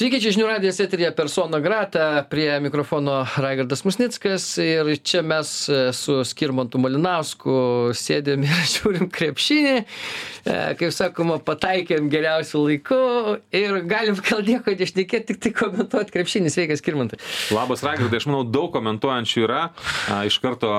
Sveiki, čia žinių radijas eterija persona grata, prie mikrofono Raigardas Musnickas ir čia mes e, su Skirmantu Malinausku sėdėm ir žiūrim krepšinį, e, kaip sakoma, pataikėm geriausių laikų ir galim gal nieko nešnekėti, tik tai komentuoti krepšinį. Sveikas, Skirmantai. Labas, Raigardai, aš manau, daug komentuojančių yra. Iš karto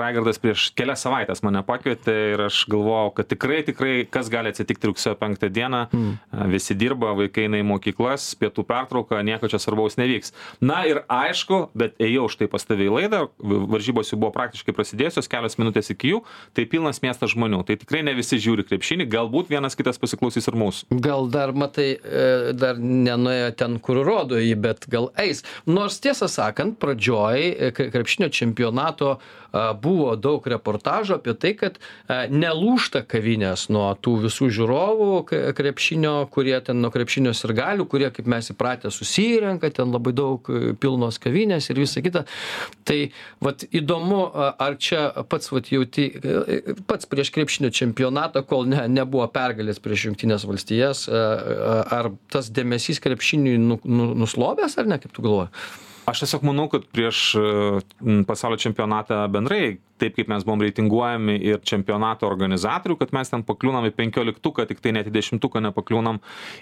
Raigardas prieš kelias savaitės mane pakvietė ir aš galvojau, kad tikrai, tikrai, kas gali atsitikti rugsėjo penktą dieną. Mm. Visi dirba, vaikai eina į mokyklas, pietų pietų pertrauką, nieko čia svarbaus nevyks. Na ir aišku, bet ėjau štai pas tavį į laidą, varžybos jau buvo praktiškai prasidėjusios, kelios minutės iki jų, tai pilnas miestas žmonių. Tai tikrai ne visi žiūri krepšinį, galbūt vienas kitas pasiklausys ir mūsų. Gal dar, matai, e, dar nenuėjo ten, kur rodo jį, bet gal eis. Nors tiesą sakant, pradžioj e, krepšinio čempionato buvo daug reportažų apie tai, kad nelūšta kavinės nuo tų visų žiūrovų krepšinio, kurie ten nuo krepšinio ir galių, kurie, kaip mes įpratę, susirenka, ten labai daug e, pilnos kavinės ir visa kita. Tai vat, įdomu, ar čia pats vat, jauti, e, pats prieš krepšinio čempionatą, kol ne, nebuvo pergalės prieš Junktinės valstijas, ar tas dėmesys krepšiniui nu, nu, nuslovęs ar ne, kaip tu galvoji? Aš tiesiog manau, kad prieš pasaulio čempionatą bendrai taip kaip mes buvom reitinguojami ir čempionato organizatorių, kad mes ten pakliūnam į penkioliktuką, tik tai net į dešimtuką nepakliūnam.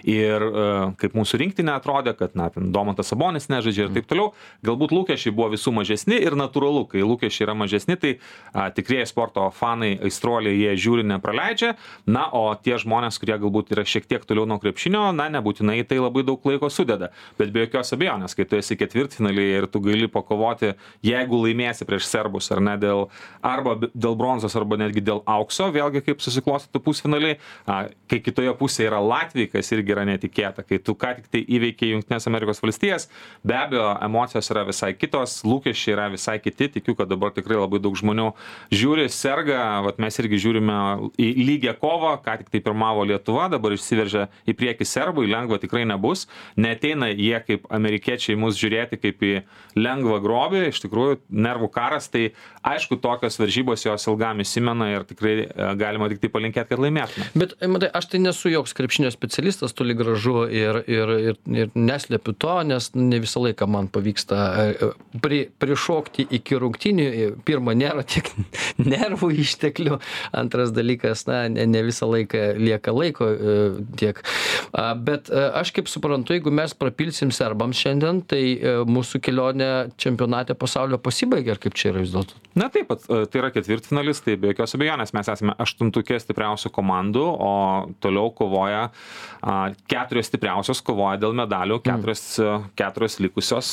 Ir uh, kaip mūsų rinktinė atrodė, kad, na, Domantas Sabonis nežaidžia ir taip toliau. Galbūt lūkesčiai buvo visų mažesni ir natūralu, kai lūkesčiai yra mažesni, tai uh, tikrieji sporto fanai, aistruoliai, jie žiūri, nepraleidžia. Na, o tie žmonės, kurie galbūt yra šiek tiek toliau nuo krepšinio, na, nebūtinai tai labai daug laiko sudeda. Bet be jokios abejonės, kai tu esi ketvirtfinaliai ir tu gali pakovoti, jeigu laimėsi prieš serbus ar ne dėl arba dėl bronzos, arba netgi dėl aukso, vėlgi kaip susiklostytų pusfinaliai, kai kitoje pusėje yra Latvija, kas irgi yra netikėta, kai tu ką tik tai įveikiai Junktinės Amerikos valstijas, be abejo, emocijos yra visai kitos, lūkesčiai yra visai kiti, tikiu, kad dabar tikrai labai daug žmonių žiūri, serga, vat mes irgi žiūrime į lygią kovą, ką tik tai pirmavo Lietuva, dabar išsiveržia į priekį serbai, lengva tikrai nebus, neteina jie kaip amerikiečiai mus žiūrėti kaip į lengvą grobį, iš tikrųjų nervų karas, tai aišku, to tokios varžybos jos ilgam įsimena ir tikrai e, galima tik tai palinkėti, kad laimėtume. Bet, e, matai, aš tai nesu joks krepšinio specialistas, toli gražu ir, ir, ir, ir neslepiu to, nes ne visą laiką man pavyksta e, pri, prišokti iki rungtinių. Pirma, nėra tiek nervų išteklių, antras dalykas, na, ne, ne visą laiką lieka laiko tiek. Bet aš kaip suprantu, jeigu mes prapilsim serbams šiandien, tai mūsų kelionė čempionate pasaulio pasibaigia, ar kaip čia yra vis dėlto? Na taip, tai yra ketvirtfinalis, tai be jokios abejonės mes esame aštuntukė stipriausių komandų, o toliau kovoja keturios stipriausios, kovoja dėl medalių, mm. keturios, mm. keturios likusios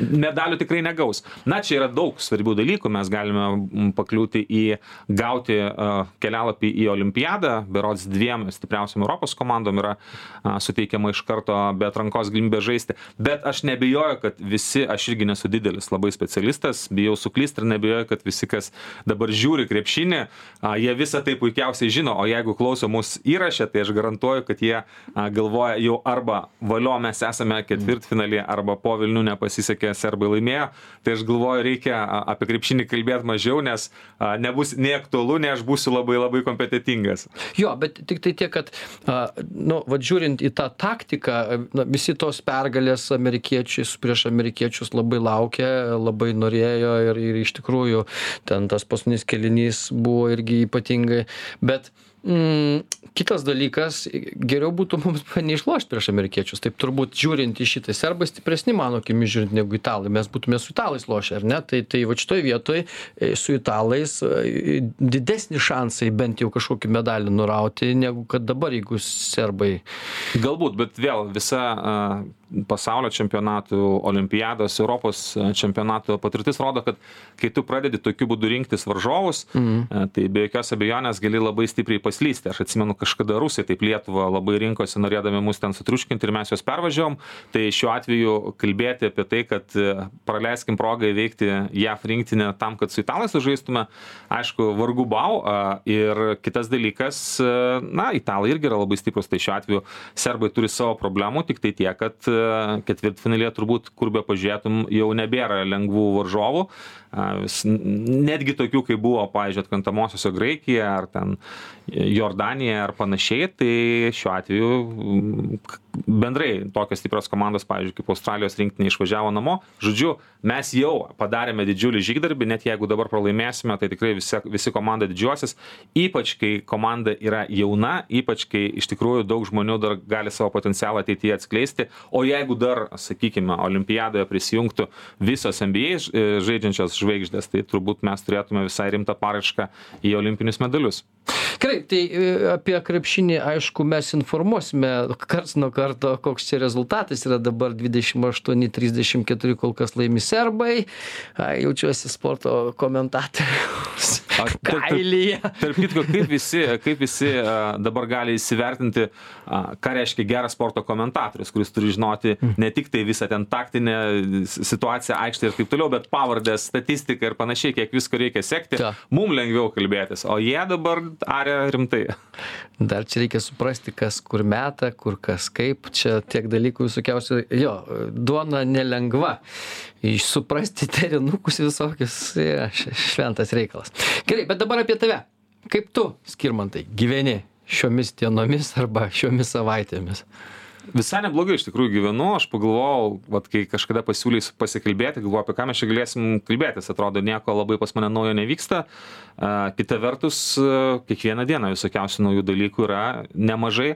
medalių tikrai negaus. Na, čia yra daug svarbių dalykų, mes galime pakliūti į gauti kelialapį į olimpiadą, berods dviem stipriausiam Europos komandom yra suteikiama iš karto be atrankos galimybė žaisti, bet aš nebejoju, kad visi, aš irgi nesu didelis labai specialistas, bijau suklysti ir nebejoju, kad visi, kas dabar žiūri krepšinį, jie visą tai puikiausiai žino, o jeigu klauso mūsų įrašę, tai aš garantuoju, kad jie galvoja jau arba valio mes esame ketvirtfinalį, arba po Vilnių nepasisekė, serbai laimėjo, tai aš galvoju, reikia apie krepšinį kalbėti mažiau, nes nebus nei aktualu, nei aš būsiu labai labai kompetitingas. Jo, bet tik tai tiek, kad, nu, vad žiūrint į tą taktiką, na, visi tos pergalės amerikiečius prieš amerikiečius labai laukė, labai norėjo ir, ir iš tikrųjų ten tas paskutinis kėlinys buvo irgi ypatingai, bet mm, kitas dalykas, geriau būtų mums neišlošti prieš amerikiečius. Taip turbūt žiūrint į šitą, serbai stipresni, mano akimi žiūrint, negu italai. Mes būtume su italais lošę, ar ne? Tai, tai va šitoje vietoje su italais e, didesni šansai bent jau kažkokį medalį nurauti, negu kad dabar, jeigu serbai. Galbūt, bet vėl visa pasaulio čempionatų, olimpiados, Europos čempionatų patirtis rodo, kad kai tu pradedi tokiu būdu rinktis varžovus, mm. tai be jokios abejonės gali labai stipriai paslysti. Aš atsimenu, kažkada Rusai taip Lietuva labai rinkosi, norėdami mus ten sutriuškinti ir mes juos pervažiavom. Tai šiuo atveju kalbėti apie tai, kad e, praleiskim progą įveikti JAF rinktinę tam, kad su italais sužaistume, aišku, vargu bau. Ir kitas dalykas, e, na, italai irgi yra labai stiprus, tai šiuo atveju serbai turi savo problemų, tik tai tiek, kad ketvirtfinalyje turbūt, kur be pažiūrėtum, jau nebėra lengvų varžovų. Netgi tokių, kaip buvo, pavyzdžiui, atkantamosiose Graikija ar ten Jordanija ar panašiai, tai šiuo atveju bendrai tokios stiprios komandos, pavyzdžiui, kaip Australijos rinktinė išvažiavo namo. Žodžiu, mes jau padarėme didžiulį žygdarbį, net jeigu dabar pralaimėsime, tai tikrai visi, visi komanda didžiuosis, ypač kai komanda yra jauna, ypač kai iš tikrųjų daug žmonių dar gali savo potencialą ateityje atskleisti, o jeigu dar, sakykime, olimpiadoje prisijungtų visos NBA žaidžiančios žvaigždės, tai turbūt mes turėtume visai rimtą paraišką į olimpinius medalius. Gerai, tai e, apie krepšinį, aišku, mes informuosime karts nuo karto, koks čia rezultatas yra dabar 28-34 kol kas laimi serbai. Jaučiuosi sporto komentatorius. Kailyje. Tarp kitko, kaip visi, kaip visi dabar gali įsivertinti, ką reiškia geras sporto komentatorius, kuris turi žinoti mm. ne tik tai visą ten taktinę situaciją aikštėje ir taip toliau, bet pavardės, statistiką ir panašiai, kiek visko reikia sekti. Ja. Mums lengviau kalbėtis, o jie dabar aria rimtai. Dar čia reikia suprasti, kas kur meta, kur kas kaip, čia tiek dalykų visokiausių, jo, duona nelengva. Suprasti terinukus visokius, ja, šventas reikalas. Gerai, bet dabar apie tave. Kaip tu, skirmantai, gyveni šiomis dienomis arba šiomis savaitėmis? visai neblogai iš tikrųjų gyvenu. Aš pagalvojau vat kai kažkada pasiūlei pasikalbėti galvoju apie ką mes čia galėsim kalbėtis. Atrodo nieko labai pas mane naujo nevyksta. Kita vertus kiekvieną dieną visokiausių naujų dalykų yra nemažai.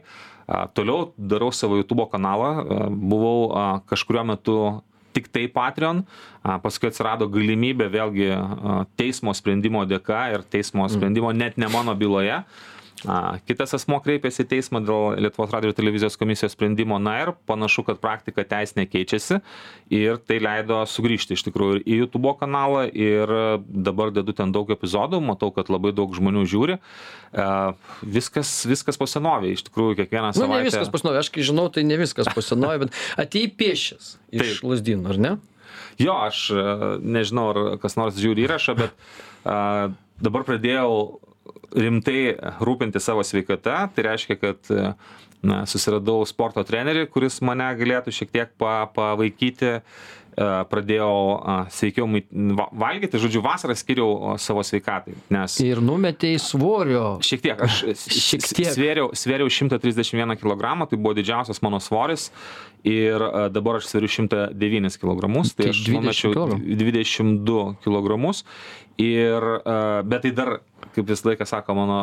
Toliau darau savo jutubo kanalą. Buvau a kažkuriuo metu tiktai patreon paskui atsirado galimybė vėlgi teismo sprendimo dėka ir teismo sprendimo net ne mano byloje a kitas asmuo kreipėsi į teismą dėl lietuvos radijo ir televizijos komisijos sprendimo. Na ir panašu kad praktika teisinė keičiasi ir tai leido sugrįžti iš tikrųjų į jutubo kanalą. Ir dabar dedu ten daug epizodų matau kad labai daug žmonių žiūri. A viskas viskas po senovei iš tikrųjų kiekvieną savaitę nu ne viskas po senovei aš kai žinau tai ne viskas po senovei bet atėjai pėsčias iš lazdynų ar ne? Jo aš nežinau ar kas nors žiūri įrašą bet a dabar pradėjau rimtai rūpintis savo sveikata tai reiškia kad na susiradau sporto trenerį kuris mane galėtų šiek tiek pa pavaikyti pradėjau sveikiau valgyti žodžiu vasarą skyriau savo sveikatai nes ir numetei svorio. Šiek tiek aš šiek tiek. svėriau svėriau šimtą trisdešim vieną kilogramą tai buvo didžiausias mano svoris. Ir dabar aš sveriu šimtą devynis kilogramus tai aš numečiau dvidešim du kilogramus ir bet tai dar kaip visą laiką sako mano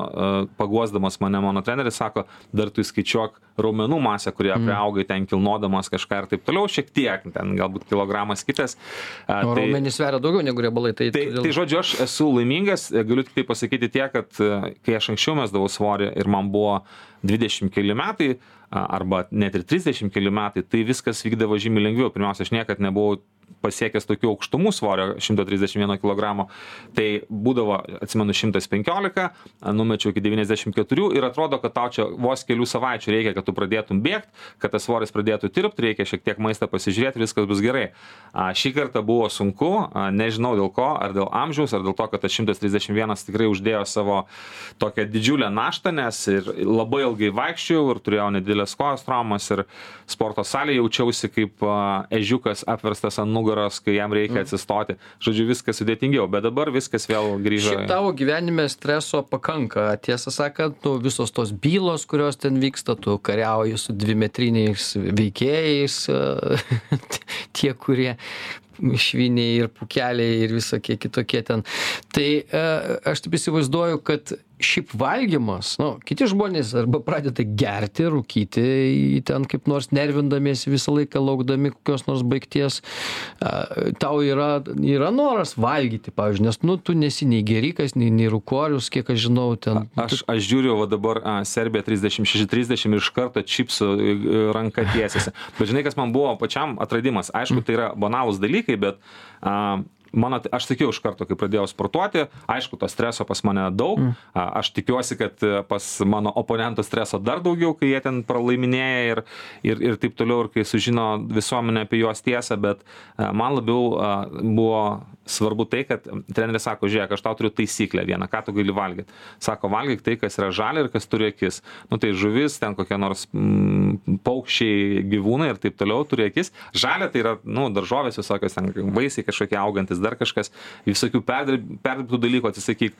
paguosdamas mane mano treneris sako dar tu įskaičiuok raumenų masę kurią mm. priaugai ten kilnodamas kažką ir taip toliau šiek tiek ten galbūt kilogramas kitas. O tai, raumenys sveria daugiau negu riebalai tai tai, tai žodžiu aš esu laimingas. Galiu tiktai pasakyti tiek kad kai aš anksčiau mesdavau svorį ir man buvo dvidešim keli metai arba net ir trisdešim keli metai tai viskas vykdavo žymiai lengviau. Pirmiausia aš niekad nebuvau pasiekęs tokių aukštumų svorio šimto trisdešim vieno kilogramo tai būdavo atsimenu šimtas penkiolika numečiau iki devyniasdešim keturių ir atrodo kad tau čia vos kelių savaičių reikia kad tu pradėtum bėgt kad tas svoris pradėtų tirpt reikia šiek tiek maistą pasižiūrėt viskas bus gerai. A šį kartą buvo sunku a nežinau dėl ko ar dėl amžiaus ar dėl to kad tas šimtas trisdešim vienas tikrai uždėjo savo tokią didžiulę naštą nes ir labai ilgai vaikščiojau ir turėjau nedideles kojos traumas ir sporto salėj jaučiausi kaip ežiukas apverstas ant nugaros kai jam reikia mm. atsistoti žodžiu viskas sudėtingiau bet dabar viskas vėl grįžo šiaip tavo gyvenime streso pakanka tiesą sakant nu visos tos bylos kurios ten vyksta tu kariauji su dvimetriniais veikėjais tie kurie šviniai ir pūkeliai ir visokie kitokie ten tai aš taip įsivaizduoju kad šiaip valgymas nu kiti žmonės arba pradeda gerti rūkyti ten kaip nors nervindamiesi visą laiką laukdami kokios nors baigties. A tau yra yra noras valgyti pavyzdžiui nes nu tu nesi nei gėrikas nei nei rūkorius kiek aš žinau ten aš aš žiūriu va dabar a serbija trisdešim šeši trisdešim ir iš karto čipsų ranka tiesiasi. Bet žinai kas man buvo pačiam atradimas? Aišku tai yra banalūs dalykai bet a mano aš sakiau iš karto kai pradėjau sportuoti aišku to streso pas mane daug mm. aš tikiuosi kad pas mano oponentus streso dar daugiau kai jie ten pralaiminėja ir ir ir taip toliau ir kai sužino visuomenė apie juos tiesą bet man labiau buvo svarbu tai kad treneris sako žiūrėk aš tau turiu taisyklę vieną ką tu gali valgyt sako valgyk tai kas yra žalia ir kas turi akis nu tai žuvis ten kokia nors mm, paukščiai, gyvūnai ir taip toliau turi akis. Žalia tai yra, nu, daržovės visokios, ten vaisiai kažkokie augantis, dar kažkas, visokių perdirbtų dalykų atsisakyti.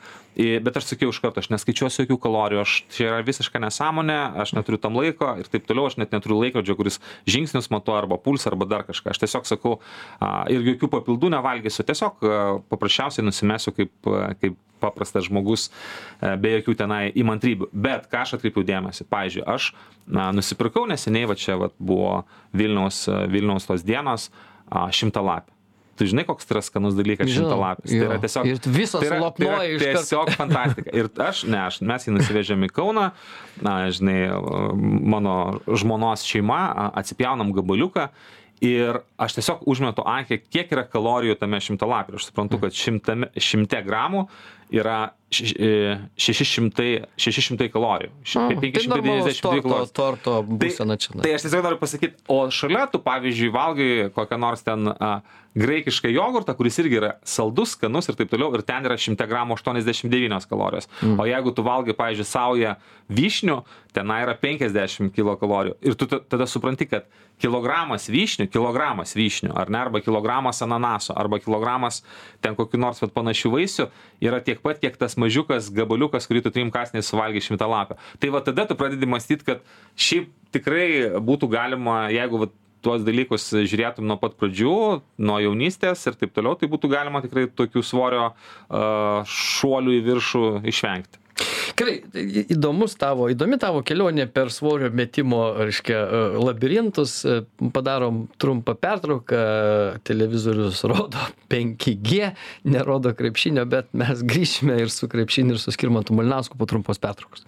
Bet aš sakiau iš karto, aš neskaičiuosiu jokių kalorijų, aš čia yra visiška nesąmonė, aš neturiu tam laiko ir taip toliau, aš net neturiu laikrodžio, kuris žingsnius matuoja arba pulsą arba dar kažką. Aš tiesiog sakau ir jokių papildų nevalgysiu, tiesiog paprasčiausiai nusimesiu kaip, kaip paprastas žmogus be jokių tenai įmantrybių. Bet ką aš atkreipiau dėmesį, pavyzdžiui, aš na, nusipirkau neseniai, va čia va, buvo Vilniaus, Vilniaus tos dienos šimtą lapę tu žinai, koks tai yra skanus dalykas šimtalapis. Tai yra tiesiog. Ir visos tai yra, lopnuoja tai yra tiesiog fantastika. Ir aš, ne, aš, mes jį nusivežėm į Kauną, na, žinai, mano žmonos šeima, atsipjaunam gabaliuką ir aš tiesiog užmetu akį, kiek yra kalorijų tame šimtalapį. Aš suprantu, kad šimtame, šimte gramų yra 600, 600 kalorijų. Mm, 592 tai kalorijų. Torto būsena čia. Tai, tai aš tiesiog noriu pasakyti, o šalia tu, pavyzdžiui, valgai kokią nors ten a, graikišką jogurtą, kuris irgi yra saldus, skanus ir taip toliau, ir ten yra 100 gramų 89 kalorijos. Mm. O jeigu tu valgai, pavyzdžiui, saują vyšnių, ten yra 50 kilokalorijų. Ir tu tada supranti, kad kilogramas vyšnių, kilogramas vyšnių, ar ne, arba kilogramas ananaso, arba kilogramas ten kokiu nors panašių vaisių yra tiek pat, kiek tas mažiukas gabaliukas, kurį tu trim kasniais suvalgai šimtą lapę. Tai va tada tu pradedi mąstyti, kad šiaip tikrai būtų galima, jeigu va, tuos dalykus žiūrėtum nuo pat pradžių, nuo jaunystės ir taip toliau, tai būtų galima tikrai tokių svorio uh, šuolių į viršų išvengti. Gerai, įdomus tavo, įdomi tavo kelionė per svorio metimo, reiškia, labirintus. Padarom trumpą pertrauką, televizorius rodo 5G, nerodo krepšinio, bet mes grįšime ir su krepšiniu, ir su Skirmantu Malinausku po trumpos pertraukos.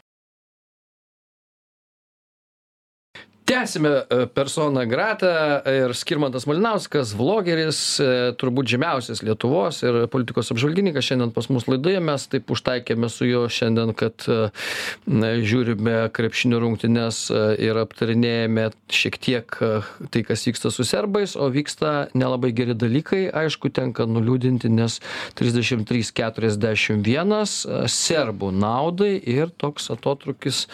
Tęsiame e, persona grata ir skirmantas malinauskas vlogeris e, turbūt žymiausias lietuvos ir politikos apžvalgininkas šiandien pas mus laidoje. Mes taip užtaikėme su juo šiandien kad e, na žiūrime krepšinio rungtynes ir aptarinėjame šiek tiek tai kas vyksta su serbais o vyksta nelabai geri dalykai. Aišku tenka nuliūdinti nes trisdešim trys keturiasdešim vienas serbų naudai ir toks atotrūkis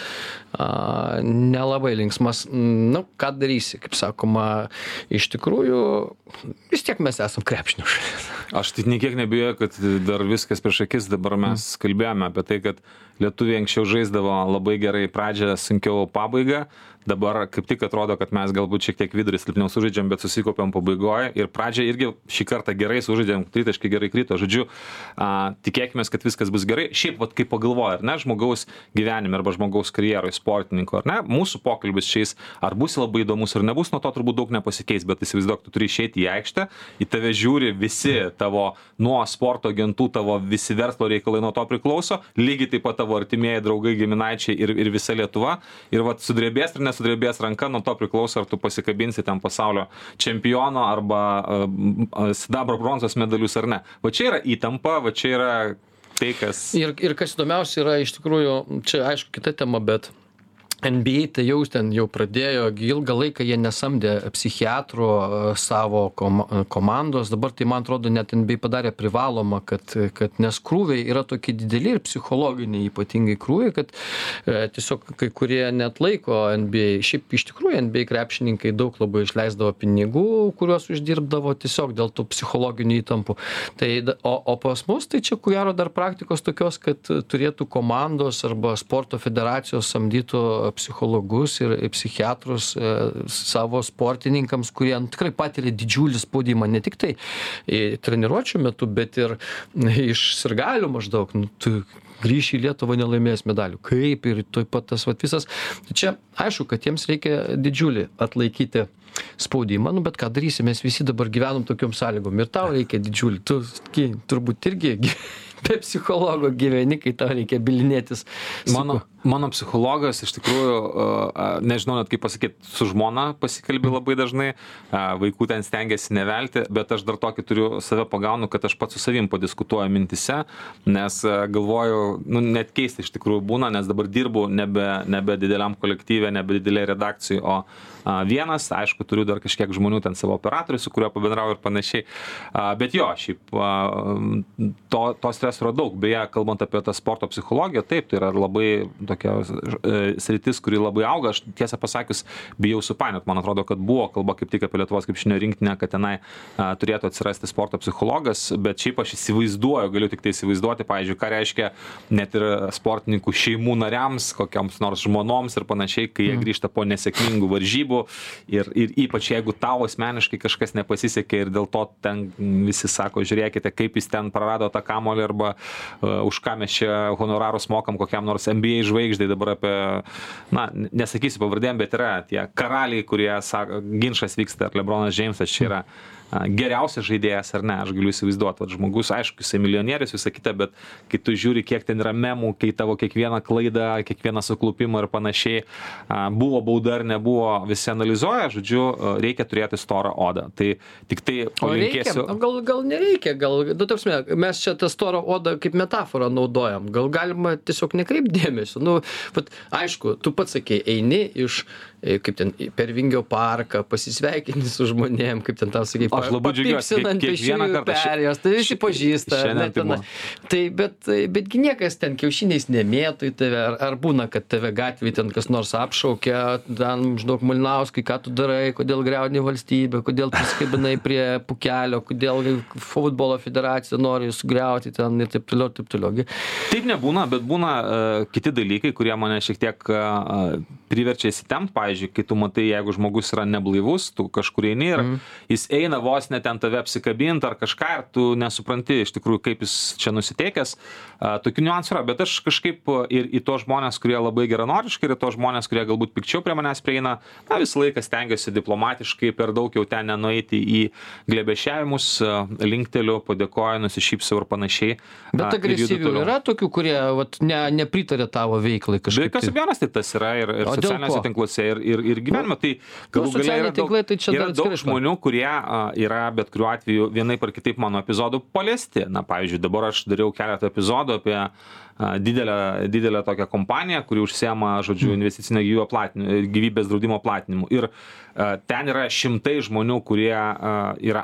a nelabai linksmas nu ką darysi kaip sakoma iš tikrųjų vis tiek mes esam krepšinio šalis. Aš tai nė kiek neabejoju kad dar viskas prieš akis dabar mes kalbėjome apie tai kad lietuviai anksčiau žaisdavo labai gerai pradžią sunkiau pabaigą. Dabar kaip tik atrodo kad mes galbūt šiek tiek vidurį silpniau sužaidžiam bet susikaupiam pabaigoj. Ir pradžią irgi šį kartą gerai sužaidėm tritaškiai gerai krito. Žodžiu a tikėkimės kad viskas bus gerai. Šiaip vat kai pagalvoji ar ne žmogaus gyvenime arba žmogaus karjeroj sportininko ar ne mūsų pokalbis šiais ar bus labai įdomus ar nebus nuo to turbūt daug nepasikeis bet įsivaizduok tu turi išeiti į aikštę į tave žiūri visi tavo nuo sporto agentų tavo visi verslo reikalai nuo to priklauso. Lygiai taip pat tavo artimieji draugai giminaičiai ir ir visa lietuva ir vat sudrebės ar ne nesudrebės ranka, nuo to priklauso, ar tu pasikabinsi ten pasaulio čempiono arba uh, sidabro bronzos medalius ar ne. Va čia yra įtampa, va čia yra tai, kas. Ir, ir kas įdomiausia yra iš tikrųjų, čia aišku kita tema, bet nba tai jau ten jau pradėjo gi ilgą laiką jie nesamdė psichiatrų savo koma komandos. Dabar tai man atrodo net nba padarė privaloma kad kad nes krūviai yra tokie dideli ir psichologiniai ypatingai krūviai kad e, tiesiog kai kurie neatlaiko nba šiaip iš tikrųjų nba krepšininkai daug labai išleisdavo pinigų kuriuos uždirbdavo tiesiog dėl tų psichologinių įtampų. Tai o o pas mus tai čia ko gero dar praktikos tokios kad turėtų komandos arba sporto federacijos samdytų psichologus ir psichiatrus e, savo sportininkams, kurie nu, tikrai patiria didžiulį spaudimą, ne tik tai treniruočio metu, bet ir iš sirgalių maždaug. Nu, tu grįši į Lietuvą nelaimėjęs medalių. Kaip ir taip pat tas vat, visas. Tai čia aišku, kad jiems reikia didžiulį atlaikyti spaudimą, nu bet ką darysi, mes visi dabar gyvenam tokiom sąlygom ir tau reikia didžiulį, tu turbūt irgi be psichologo gyveni, kai tau reikia bilinėtis. Mano, mano psichologas iš tikrųjų, nežinau net kaip pasakyti, su žmona pasikalbė labai dažnai, vaikų ten stengiasi nevelti, bet aš dar tokį turiu save pagaunu, kad aš pats su savim padiskutuoju mintise, nes galvoju, nu, net keista iš tikrųjų būna, nes dabar dirbu nebe, nebe dideliam kolektyvė, nebe didelė redakcijai, o vienas, aišku, turiu dar kažkiek žmonių ten savo operatorių, su kuriuo pabendrauju ir panašiai, bet jo, šiaip to, to streso yra daug, beje, kalbant apie tą sporto psichologiją, taip, tai yra labai tokia e, sritis, kuri labai auga. Aš tiesą pasakius, bijau supainiot. Man atrodo, kad buvo kalba kaip tik apie Lietuvos krepšinio rinktinę, kad tenai a, turėtų atsirasti sporto psichologas, bet šiaip aš įsivaizduoju, galiu tik tai įsivaizduoti, pavyzdžiui, ką reiškia net ir sportininkų šeimų nariams, kokiams nors žmonoms ir panašiai, kai jie grįžta po nesėkmingų varžybų ir, ir ypač jeigu tau asmeniškai kažkas nepasisekė ir dėl to ten visi sako, žiūrėkite, kaip jis ten prarado tą kamolį arba uh, už ką mes čia honorarus mokam kokiam nors NBA žvaigždai dabar apie, na, nesakysiu pavardėm, bet yra tie karaliai, kurie sako, ginčas vyksta, ar Lebronas Džeimsas čia yra geriausias žaidėjas ar ne, aš galiu įsivaizduoti, kad žmogus, aišku, jisai milijonierius, visą kitą, bet kai tu žiūri, kiek ten yra memų, kai tavo kiekvieną klaidą, kiekvieną suklupimą ir panašiai, buvo bauda ar nebuvo, visi analizuoja, žodžiu, reikia turėti storą odą. Tai tik tai palinkėsiu. Gal, gal nereikia, gal, nu, tarpsime, mes čia tą storą odą kaip metaforą naudojam, gal galima tiesiog nekreipdėmėsio. Nu, bet, aišku, tu pats sakei, eini iš kaip ten per Vingio parką, pasisveikinti su žmonėm, kaip ten tau sakai, aš labai džiaugiuosi, kiek, kiekvieną kartą perėjęs, tai visi pažįsta. Ne, ten, tai bet, betgi niekas ten kiaušiniais nemėtų į tave, ar, ar būna, kad tave gatvėje ten kas nors apšaukia, ten, žinok, Malinauskai, ką tu darai, kodėl greuni valstybę, kodėl prisikabinai prie pukelio, kodėl futbolo federacija nori sugriauti ten ir taip toliau, taip toliau. Taip nebūna, bet būna uh, kiti dalykai, kurie mane šiek tiek uh, priverčia įsitempt, pavyzdžiui, pavyzdžiui kai tu matai jeigu žmogus yra neblaivus tu kažkur eini ir mm. jis eina vos ne ten tave apsikabint ar kažką ir tu nesupranti iš tikrųjų kaip jis čia nusiteikęs tokių niuansų yra. Bet aš kažkaip ir į tuos žmones kurie labai geranoriškai ir į tuos žmones kurie galbūt pikčiau prie manęs prieina na visą laiką stengiuosi diplomatiškai per daug jau ten nenueiti į glėbesčiavimus linkteliu padėkoju nusišypsau ir panašiai bet agresyvių yra tokių kurie vat ne nepritaria tavo veiklai kažkaip be jokios abejonės tai tas yra ir, ir socialiniuose tinkluose ir ir, ir gyvenime. Tai galų nu, gale yra daug, tinklai, tai yra daug žmonių, kurie a, yra bet kuriuo atveju vienaip ar kitaip mano epizodų paliesti. Na, pavyzdžiui, dabar aš dariau keletą epizodų apie didelę, didelę tokią kompaniją, kuri užsiema, žodžiu, hmm. investicinio gyvybės draudimo platinimu. Ir ten yra šimtai žmonių, kurie yra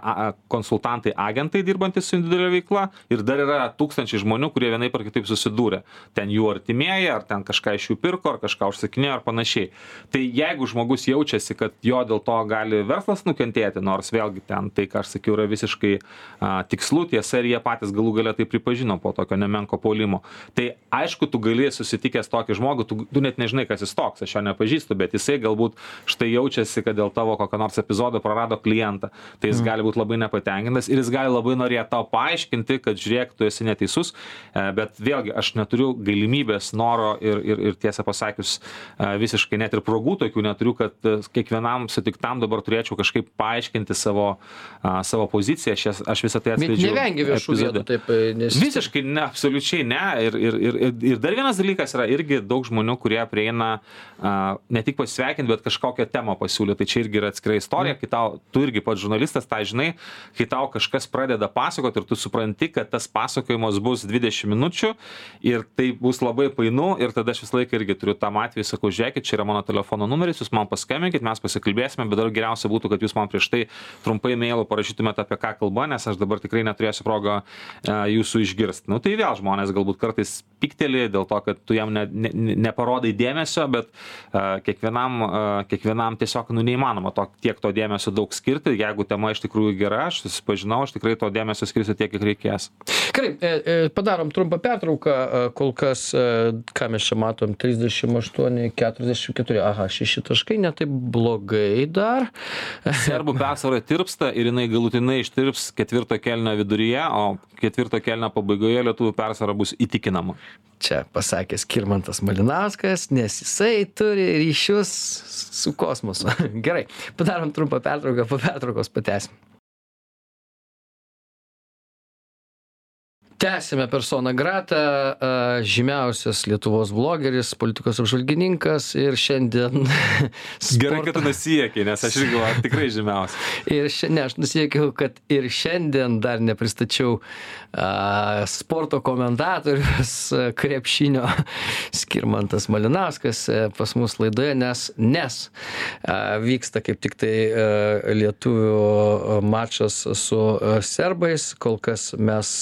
konsultantai, agentai dirbantis su individualia veikla ir dar yra tūkstančiai žmonių, kurie vienaip ar kitaip susidūrė. Ten jų artimieji, ar ten kažką iš jų pirko, ar kažką užsakinėjo, ar panašiai. Tai jeigu žmogus jaučiasi, kad jo dėl to gali verslas nukentėti, nors vėlgi ten tai, ką aš sakiau, yra visiškai a, tikslu, tiesa ir jie patys galų galę tai pripažino po tokio nemenko polimo tai aišku tu gali susitikęs tokį žmogų tu tu net nežinai kas jis toks aš jo nepažįstu bet jisai galbūt štai jaučiasi kad dėl tavo kokio nors epizodo prarado klientą. Tai jis mm. gali būt labai nepatenkintas ir jis gali labai norėt tau paaiškinti kad žiūrėk tu esi neteisus e, bet vėlgi aš neturiu galimybės noro ir ir ir tiesą pasakius e, visiškai net ir progų tokių neturiu kad e, kiekvienam sutiktam dabar turėčiau kažkaip paaiškinti savo savo poziciją. Aš jas aš visa tai atskleidžiu nevengi viešų vietų taip nes visiškai ne absoliučiai ne. Ir ir ir, ir, ir dar vienas dalykas yra irgi daug žmonių, kurie prieina uh, ne tik pasveikinti, bet kažkokią temą pasiūlyti. Tai čia irgi yra atskira istorija, kai tau, tu irgi pats žurnalistas, tai žinai, kai tau kažkas pradeda pasakoti ir tu supranti, kad tas pasakojimas bus 20 minučių ir tai bus labai painu ir tada aš visą laiką irgi turiu tam atveju, sakau, žiūrėkit, čia yra mano telefono numeris, jūs man paskambinkit, mes pasikalbėsime, bet dar geriausia būtų, kad jūs man prieš tai trumpai mailų parašytumėte apie ką kalba, nes aš dabar tikrai neturėsiu progą uh, jūsų išgirsti. Na nu, tai vėl žmonės galbūt kartais pykteli dėl to, kad tu jam ne, ne, neparodai dėmesio, bet uh, kiekvienam, uh, kiekvienam tiesiog nu, neįmanoma to, tiek to dėmesio daug skirti. Jeigu tema iš tikrųjų gera, aš susipažinau, aš tikrai to dėmesio skirsiu tiek, kiek reikės. Gerai, e, padarom trumpą pertrauką. Kol kas, ką mes čia matom, 38, 44, aha, 6 taškai, netaip blogai dar. Serbų persvara tirpsta ir jinai galutinai ištirps ketvirto kelnio viduryje, o ketvirto kelnio pabaigoje lietuvių persvara bus įtikinama čia pasakė skirmantas malinauskas nes jisai turi ryšius su kosmosu. Gerai padarom trumpą pertrauką po pertraukos pratęsim tęsiame persona grata žymiausias lietuvos vlogeris politikos apžvalgininkas ir šiandien gerai kad tu nusijuokei nes aš irgi galvoju tikrai žymiausias. Ir šia ne aš nusijuokiau kad ir šiandien dar nepristačiau a, sporto komentatorius krepšinio skirmantas malinauskas e, pas mus laidoje nes nes a, vyksta kaip tik tai a, lietuvių mačas su serbais. Kol kas mes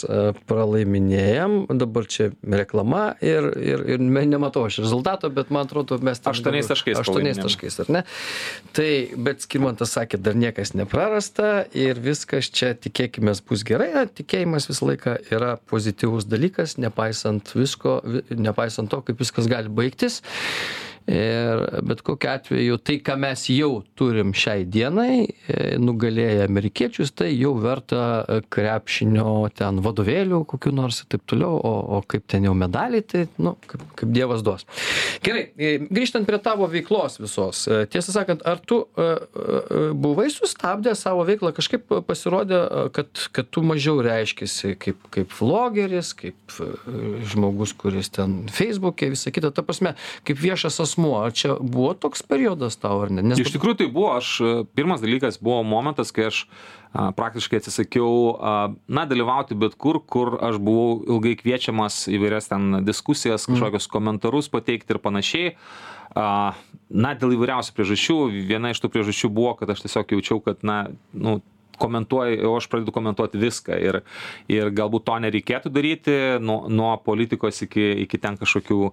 pralaimėjome pralaiminėjam dabar čia reklama ir ir ir nematau aš rezultato bet man atrodo mes Aštuoniais taškais aštuoniais taškais ar ne? Tai bet skirmantas sakė dar niekas neprarasta ir viskas čia tikėkimės bus gerai tikėjimas visą laiką yra pozityvus dalykas nepaisant visko vi nepaisant to kaip viskas gali baigtis ir bet kokiu atveju tai ką mes jau turim šiai dienai e, nugalėję amerikiečius tai jau verta krepšinio ten vadovėlių kokių nors ir taip toliau o o kaip ten jau medaliai tai nu kaip kaip dievas duos. Gerai e, grįžtant prie tavo veiklos visos e, tiesą sakant ar tu buvai sustabdęs savo veiklą kažkaip pasirodė kad kad tu mažiau reiškiasi kaip kaip vlogeris kaip žmogus kuris ten feisbuke visa kita. Ta prasme kaip viešas asmuo ar čia buvo toks periodas tau ar ne nes Iš tikrųjų tai buvo, aš e, pirmas dalykas buvo momentas, kai aš a, praktiškai atsisakiau, a, na, dalyvauti bet kur, kur aš buvau ilgai kviečiamas įvairias ten diskusijas, kažkokius komentarus pateikti ir panašiai. A, na, dėl įvairiausių priežasčių. Viena iš tų priežasčių buvo, kad aš tiesiog jaučiau, kad, na, nu, komentuoju, o aš pradedu komentuoti viską ir, ir galbūt to nereikėtų daryti nuo, nuo politikos iki, iki ten kažkokių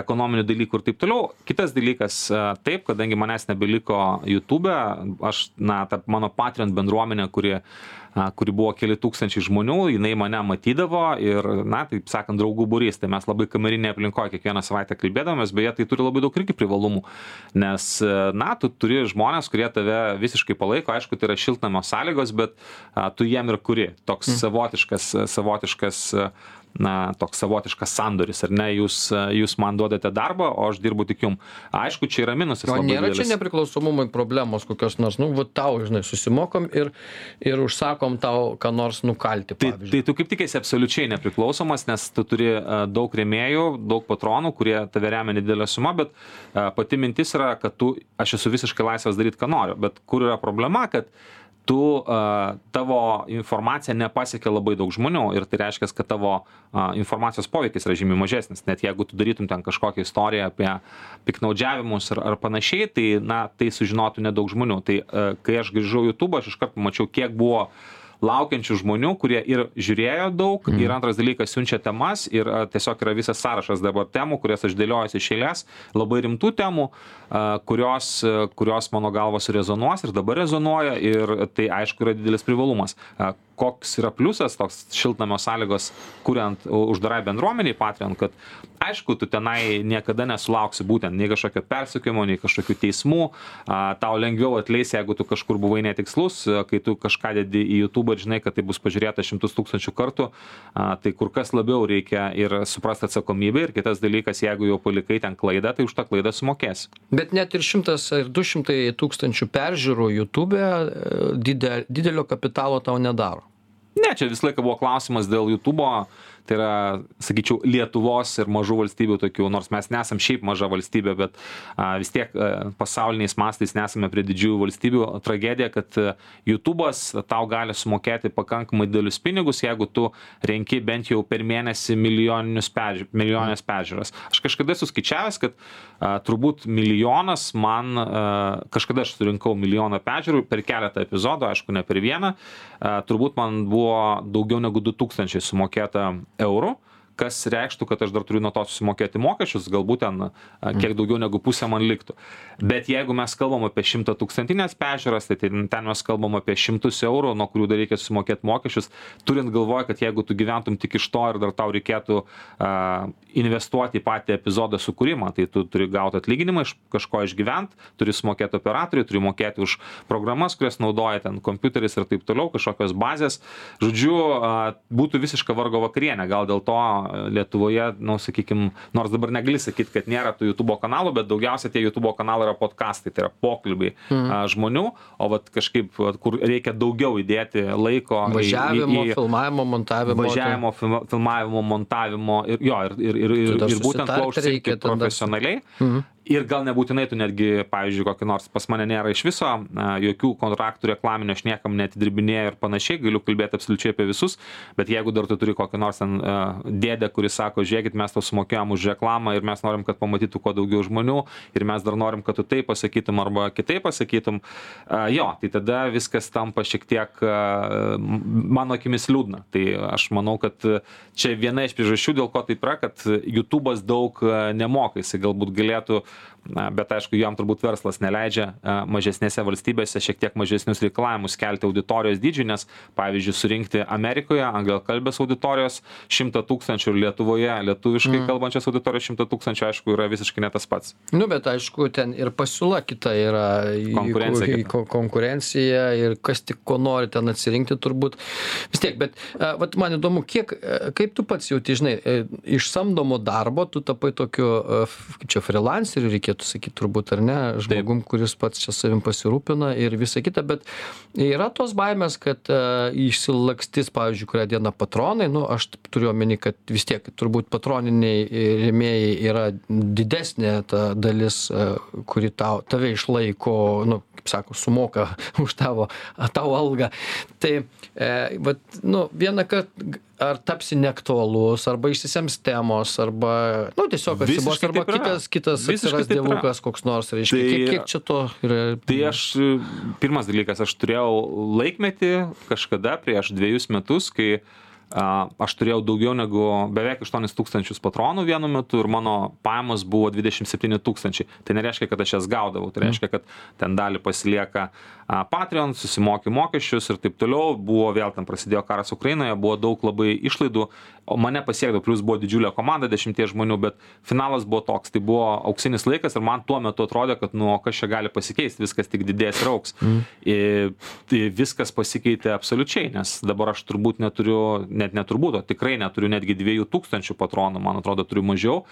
ekonominių dalykų ir taip toliau. Kitas dalykas, a, taip, kadangi manęs nebeliko YouTube, aš, na, ta mano Patreon bendruomenė, kuri kuri buvo keli tūkstančiai žmonių, jinai mane matydavo ir, na, taip sakant, draugų būrys, tai mes labai kamerinėje aplinkoje kiekvieną savaitę kalbėdavomės, beje, tai turi labai daug irgi privalumų, nes, e, na, tu turi žmonės, kurie tave visiškai palaiko, aišku, tai yra šiltnamio sąlygos, bet a, tu jiem ir kuri, toks savotiškas, savotiškas a, na, toks savotiškas sandoris, ar ne, jūs, jūs man duodate darbą, o aš dirbu tik jum. Aišku, čia yra minusas. O nėra čia didelis. nepriklausomumai problemos kokios nors, nu, va tau, žinai, susimokom ir, ir užsakom tau, ką nors nukalti. Tai, tai tu kaip tik esi absoliučiai nepriklausomas, nes tu turi a, daug rėmėjų, daug patronų, kurie tave remia nedidelę sumą, bet a, pati mintis yra, kad tu, aš esu visiškai laisvas daryti, ką noriu. Bet kur yra problema, kad tu, a, tavo informacija nepasiekia labai daug žmonių ir tai reiškia, kad tavo a, informacijos poveikis yra žymiai mažesnis. Net jeigu tu darytum ten kažkokią istoriją apie piknaudžiavimus ar, ar panašiai, tai, na, tai sužinotų nedaug žmonių. Tai a, kai aš grįžau YouTube, aš iškart pamačiau, kiek buvo laukiančių žmonių, kurie ir žiūrėjo daug, mm. ir antras dalykas siunčia temas ir tiesiog yra visas sąrašas dabar temų, kurias aš dėliojuosi iš eilės, labai rimtų temų, a, kurios, kurios mano galvos rezonuos ir dabar rezonuoja ir tai aišku yra didelis privalumas. A, koks yra pliusas toks šiltnamio sąlygos, kuriant uždarai bendruomeniai Patreon, kad aišku, tu tenai niekada nesulauksi būtent nei kažkokio persikimo, nei kažkokių teismų, a, tau lengviau atleis, jeigu tu kažkur buvai netikslus, a, kai tu kažką dedi į YouTube žinai, kad tai bus pažiūrėta šimtus tūkstančių kartų, a, tai kur kas labiau reikia ir suprasti atsakomybę ir kitas dalykas, jeigu jau palikai ten klaidą, tai už tą klaidą sumokėsi. Bet net ir šimtas ir du šimtai tūkstančių peržiūrų YouTube didel, didelio kapitalo tau nedaro. Ne, čia visą laiką buvo klausimas dėl YouTube'o, tai yra, sakyčiau, Lietuvos ir mažų valstybių tokių, nors mes nesam šiaip maža valstybė, bet a, vis tiek a, pasauliniais mastais nesame prie didžiųjų valstybių. Tragedija, kad a, YouTube'as tau gali sumokėti pakankamai didelius pinigus, jeigu tu renki bent jau per mėnesį milijoninius perži milijonės peržiūras. Aš kažkada esu skaičiavęs, kad a, turbūt milijonas man, a, kažkada aš surinkau milijoną peržiūrų per keletą epizodų, aišku, ne per vieną, a, turbūt man buvo daugiau negu 2000 sumokėta eurų kas reikštų, kad aš dar turiu nuo to susimokėti mokesčius, galbūt ten a, kiek daugiau negu pusė man liktų. Bet jeigu mes kalbam apie šimtą tūkstantinės pežiūras, tai ten mes kalbam apie šimtus eurų, nuo kurių dar reikia susimokėti mokesčius, turint galvoje, kad jeigu tu gyventum tik iš to ir dar tau reikėtų a, investuoti į patį epizodo sukūrimą, tai tu turi gauti atlyginimą iš kažko išgyvent, turi sumokėti operatoriui, turi mokėti už programas, kurias naudoja ten kompiuteris ir taip toliau, kažkokios bazės. Žodžiu, a, būtų visiška vargo vakarienė. Gal dėl to Lietuvoje, nu, sakykime, nors dabar negali sakyti, kad nėra tų YouTube kanalų, bet daugiausia tie YouTube kanalai yra podcastai, tai yra pokalbiai a, žmonių, o vat kažkaip, kur reikia daugiau įdėti laiko. Važiavimo, į- į- filmavimo, montavimo. važiavimo, film- filmavimo, montavimo ir jo, ir, ir, ir, Tai ir, ir būtent tada. profesionaliai. Mhm. Ir gal nebūtinai tu netgi pavyzdžiui kokį nors pas mane nėra iš viso jokių kontraktų reklaminių aš niekam neatidirbinėju ir panašiai galiu kalbėt absoliučiai apie visus bet jeigu dar tu turi kokį nors ten dėdę kuris sako žiūrėkit mes tau sumokėjom už reklamą ir mes norim kad pamatytų kuo daugiau žmonių ir mes dar norim kad tu taip pasakytum arba kitaip pasakytum. Jo tai tada viskas tampa šiek tiek mano akimis liūdna. Tai aš manau kad čia viena iš priežasčių dėl ko taip yra kad jutubas daug nemoka. Jisai galbūt galėtų na bet aišku jam turbūt verslas neleidžia mažesnėse valstybėse šiek tiek mažesnius reikalavimus kelti auditorijos dydžiui nes pavyzdžiui surinkti amerikoje anglakalbės auditorijos šimtą tūkstančių ir lietuvoje lietuviškai kalbančios auditorijos šimtą tūkstančių aišku yra visiškai ne tas pats. Nu bet aišku ten ir pasiūla kita yra Konkurencija ko- konkurencija ir kas tik ko nori ten atsirinkti turbūt. Vis tiek bet a, vat man įdomu kiek a, kaip tu pats jauti žinai e, iš samdomo darbo tu tapai tokiu kaip čia frilanceriu reikėtų sakyt turbūt ar ne? Žmogum kuris pats čia savim pasirūpina ir visa kita bet yra tos baimės kad a, išsilakstys pavyzdžiui kurią dieną patronai. Nu aš taip turiu omeny kad vis tiek turbūt patroniniai e, rėmėjai yra didesnė ta dalis a, kuri tau tave išlaiko nu kaip sako sumoka už tavo tau algą. Tai e, vat nu vienąkart g- ar tapsi neaktualus arba išsisems temos arba nu tiesiog atsibos arba kitas kitas atsiras dievukas koks nors reiškia. Tai- kiek kiek čia to yra? Tai aš, pirmas dalykas, aš turėjau laikmetį kažkada prieš dviejus metus, kai a, aš turėjau daugiau negu beveik 8 tūkstančius patronų vienu metu ir mano pajamos buvo 27 tūkstančiai. Tai nereiškia, kad aš jas gaudavau, tai reiškia, kad ten dalį pasilieka Patreon, susimoki mokesčius ir taip toliau. Buvo vėl ten prasidėjo karas Ukrainoje, buvo daug labai išlaidų, o mane pasiekdavo, plus buvo didžiulė komanda, dešimties žmonių, bet finalas buvo toks, tai buvo auksinis laikas ir man tuo metu atrodė, kad nu kas čia gali pasikeisti, viskas tik didės ir auks. Mm. Ir, tai viskas pasikeitė absoliučiai, nes dabar aš turbūt neturiu, net neturbūt, o tikrai neturiu netgi 2000 patronų, man atrodo, turiu mažiau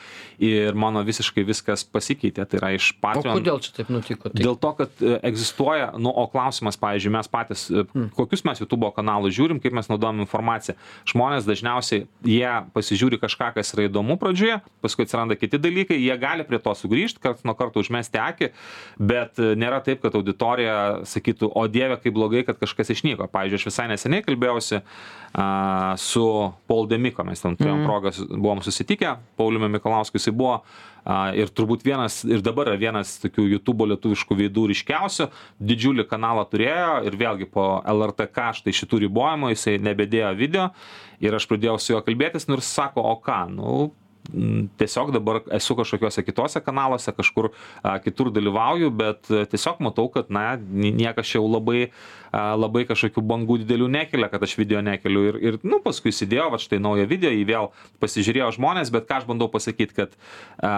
ir mano visiškai viskas pasikeitė. Tai yra iš o Patreon. kodėl čia taip nutiko tai Dėl to, kad e, egzistuoja, nu, o klausimas, pavyzdžiui, mes patys, e, kokius mes YouTube kanalus žiūrim, kaip mes naudojam informaciją. Žmonės dažniausiai, jie pasižiūri kažką, kas yra įdomu pradžioje, paskui atsiranda kiti dalykai, jie gali prie to sugrįžti, karts nuo karto užmesti akį, bet e, nėra taip, kad auditorija sakytų, o dieve, kaip blogai, kad kažkas išnyko. Pavyzdžiui, aš visai neseniai kalbėjausi a, su Paul Demiko, mes ten turėjom progą, su- buvom susitikę, Pauliumi Mikalausku jisai buvo a, ir turbūt vienas, ir dabar yra vienas tokių YouTube lietuviškų veidų ryškiausių, didžiulį kanalą turėjo ir vėlgi po LRTK štai šitų ribojimų jisai nebedėjo video ir aš pradėjau su juo kalbėtis jis sako, o ką, nu, tiesiog dabar esu kažkokiuose kitose kanaluose, kažkur a, kitur dalyvauju, bet a, tiesiog matau, kad, na, ni- niekas čia jau labai, a, labai kažkokių bangų didelių nekelia, kad aš video nekeliu. Ir, ir nu, paskui įsidėjau, va štai naują video, jį vėl pasižiūrėjo žmonės, bet ką aš bandau pasakyti, kad a,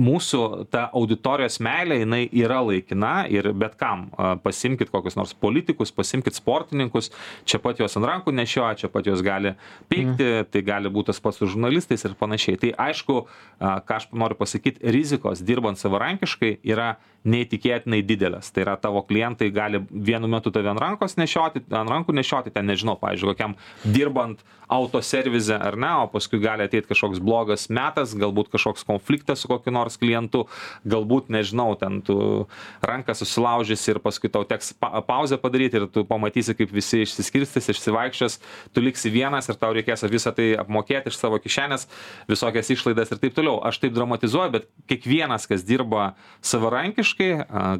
mūsų ta auditorijos meilė, jinai yra laikina ir bet kam. A, pasimkit kokius nors politikus, pasimkit sportininkus, čia pat juos ant rankų nešioja, čia pat juos gali peikti, mm. tai gali būti tas pats su žurnalistais ir panašiai. Tai aišku, a, ką aš noriu pasakyti, rizikos dirbant savarankiškai yra neįtikėtinai didelės. Tai yra tavo klientai gali vienu metu tave ant rankos nešioti, ant rankų nešioti, ten nežinau, pavyzdžiui, kokiam dirbant autoservize ar ne, o paskui gali ateiti kažkoks blogas metas, galbūt kažkoks konfliktas su kokiu nors klientu, galbūt, nežinau, ten tu ranką susilaužysi ir paskui tau teks pa pauzę padaryti ir tu pamatysi, kaip visi išsiskirstys, išsivaikščios, tu liksi vienas ir tau reikės visą tai apmokėti iš savo kišenės, visokias išlaidas ir taip toliau. Aš taip dramatizuoju, bet kiekvienas, kas dirba savarankiškai,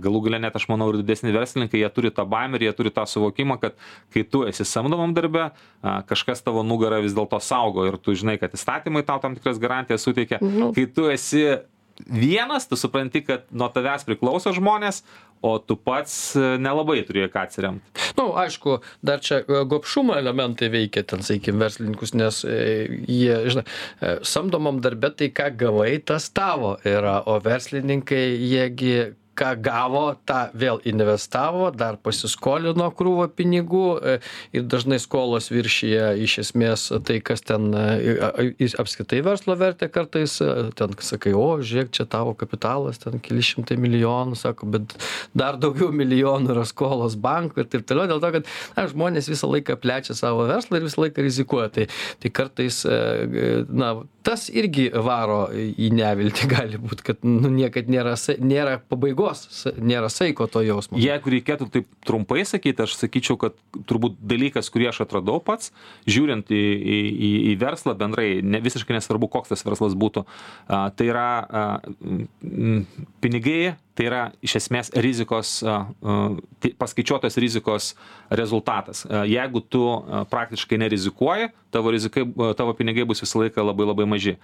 galų galę net aš manau ir didesni verslininkai, jie turi tą baimę ir jie turi tą suvokimą, kad kai tu esi samdomam darbe, kažkas tavo nugarą vis dėlto saugo ir tu žinai, kad įstatymai tau tam tikras garantijas suteikia. Nu. Kai tu esi vienas, tu supranti, kad nuo tavęs priklauso žmonės, o tu pats e, nelabai turėjai ką atsiremti. nu aišku dar čia e, gobšumo elementai veikia ten sakykim verslininkus nes e, jie žinai samdomam darbe tai ką gavai tas tavo yra o verslininkai jie gi ką gavo tą vėl investavo dar pasiskolino krūvą pinigų e, ir dažnai skolos viršija iš esmės tai kas ten e, apskritai verslo vertę kartais e, ten sakai o žiūrėk čia tavo kapitalas ten keli šimtai milijonų sako bet dar daugiau milijonų yra skolos bankui ir taip toliau dėl to kad na žmonės visą laiką plečia savo verslą ir visą laiką rizikuoja. Tai tai kartais na tas irgi varo į neviltį gali būt kad nu niekad nėra nėra pabaigos nėra saiko to jausmo. Jeigu reikėtų taip trumpai sakyt aš sakyčiau kad turbūt dalykas kurį aš atradau pats žiūrint į į į į verslą bendrai ne visiškai nesvarbu koks tas verslas būtų a tai yra a m pinigai tai yra iš esmės rizikos paskaičiuotos rizikos rezultatas. Jeigu tu praktiškai nerizikuoji tavo rizikai tavo pinigai bus visą laiką labai labai maži.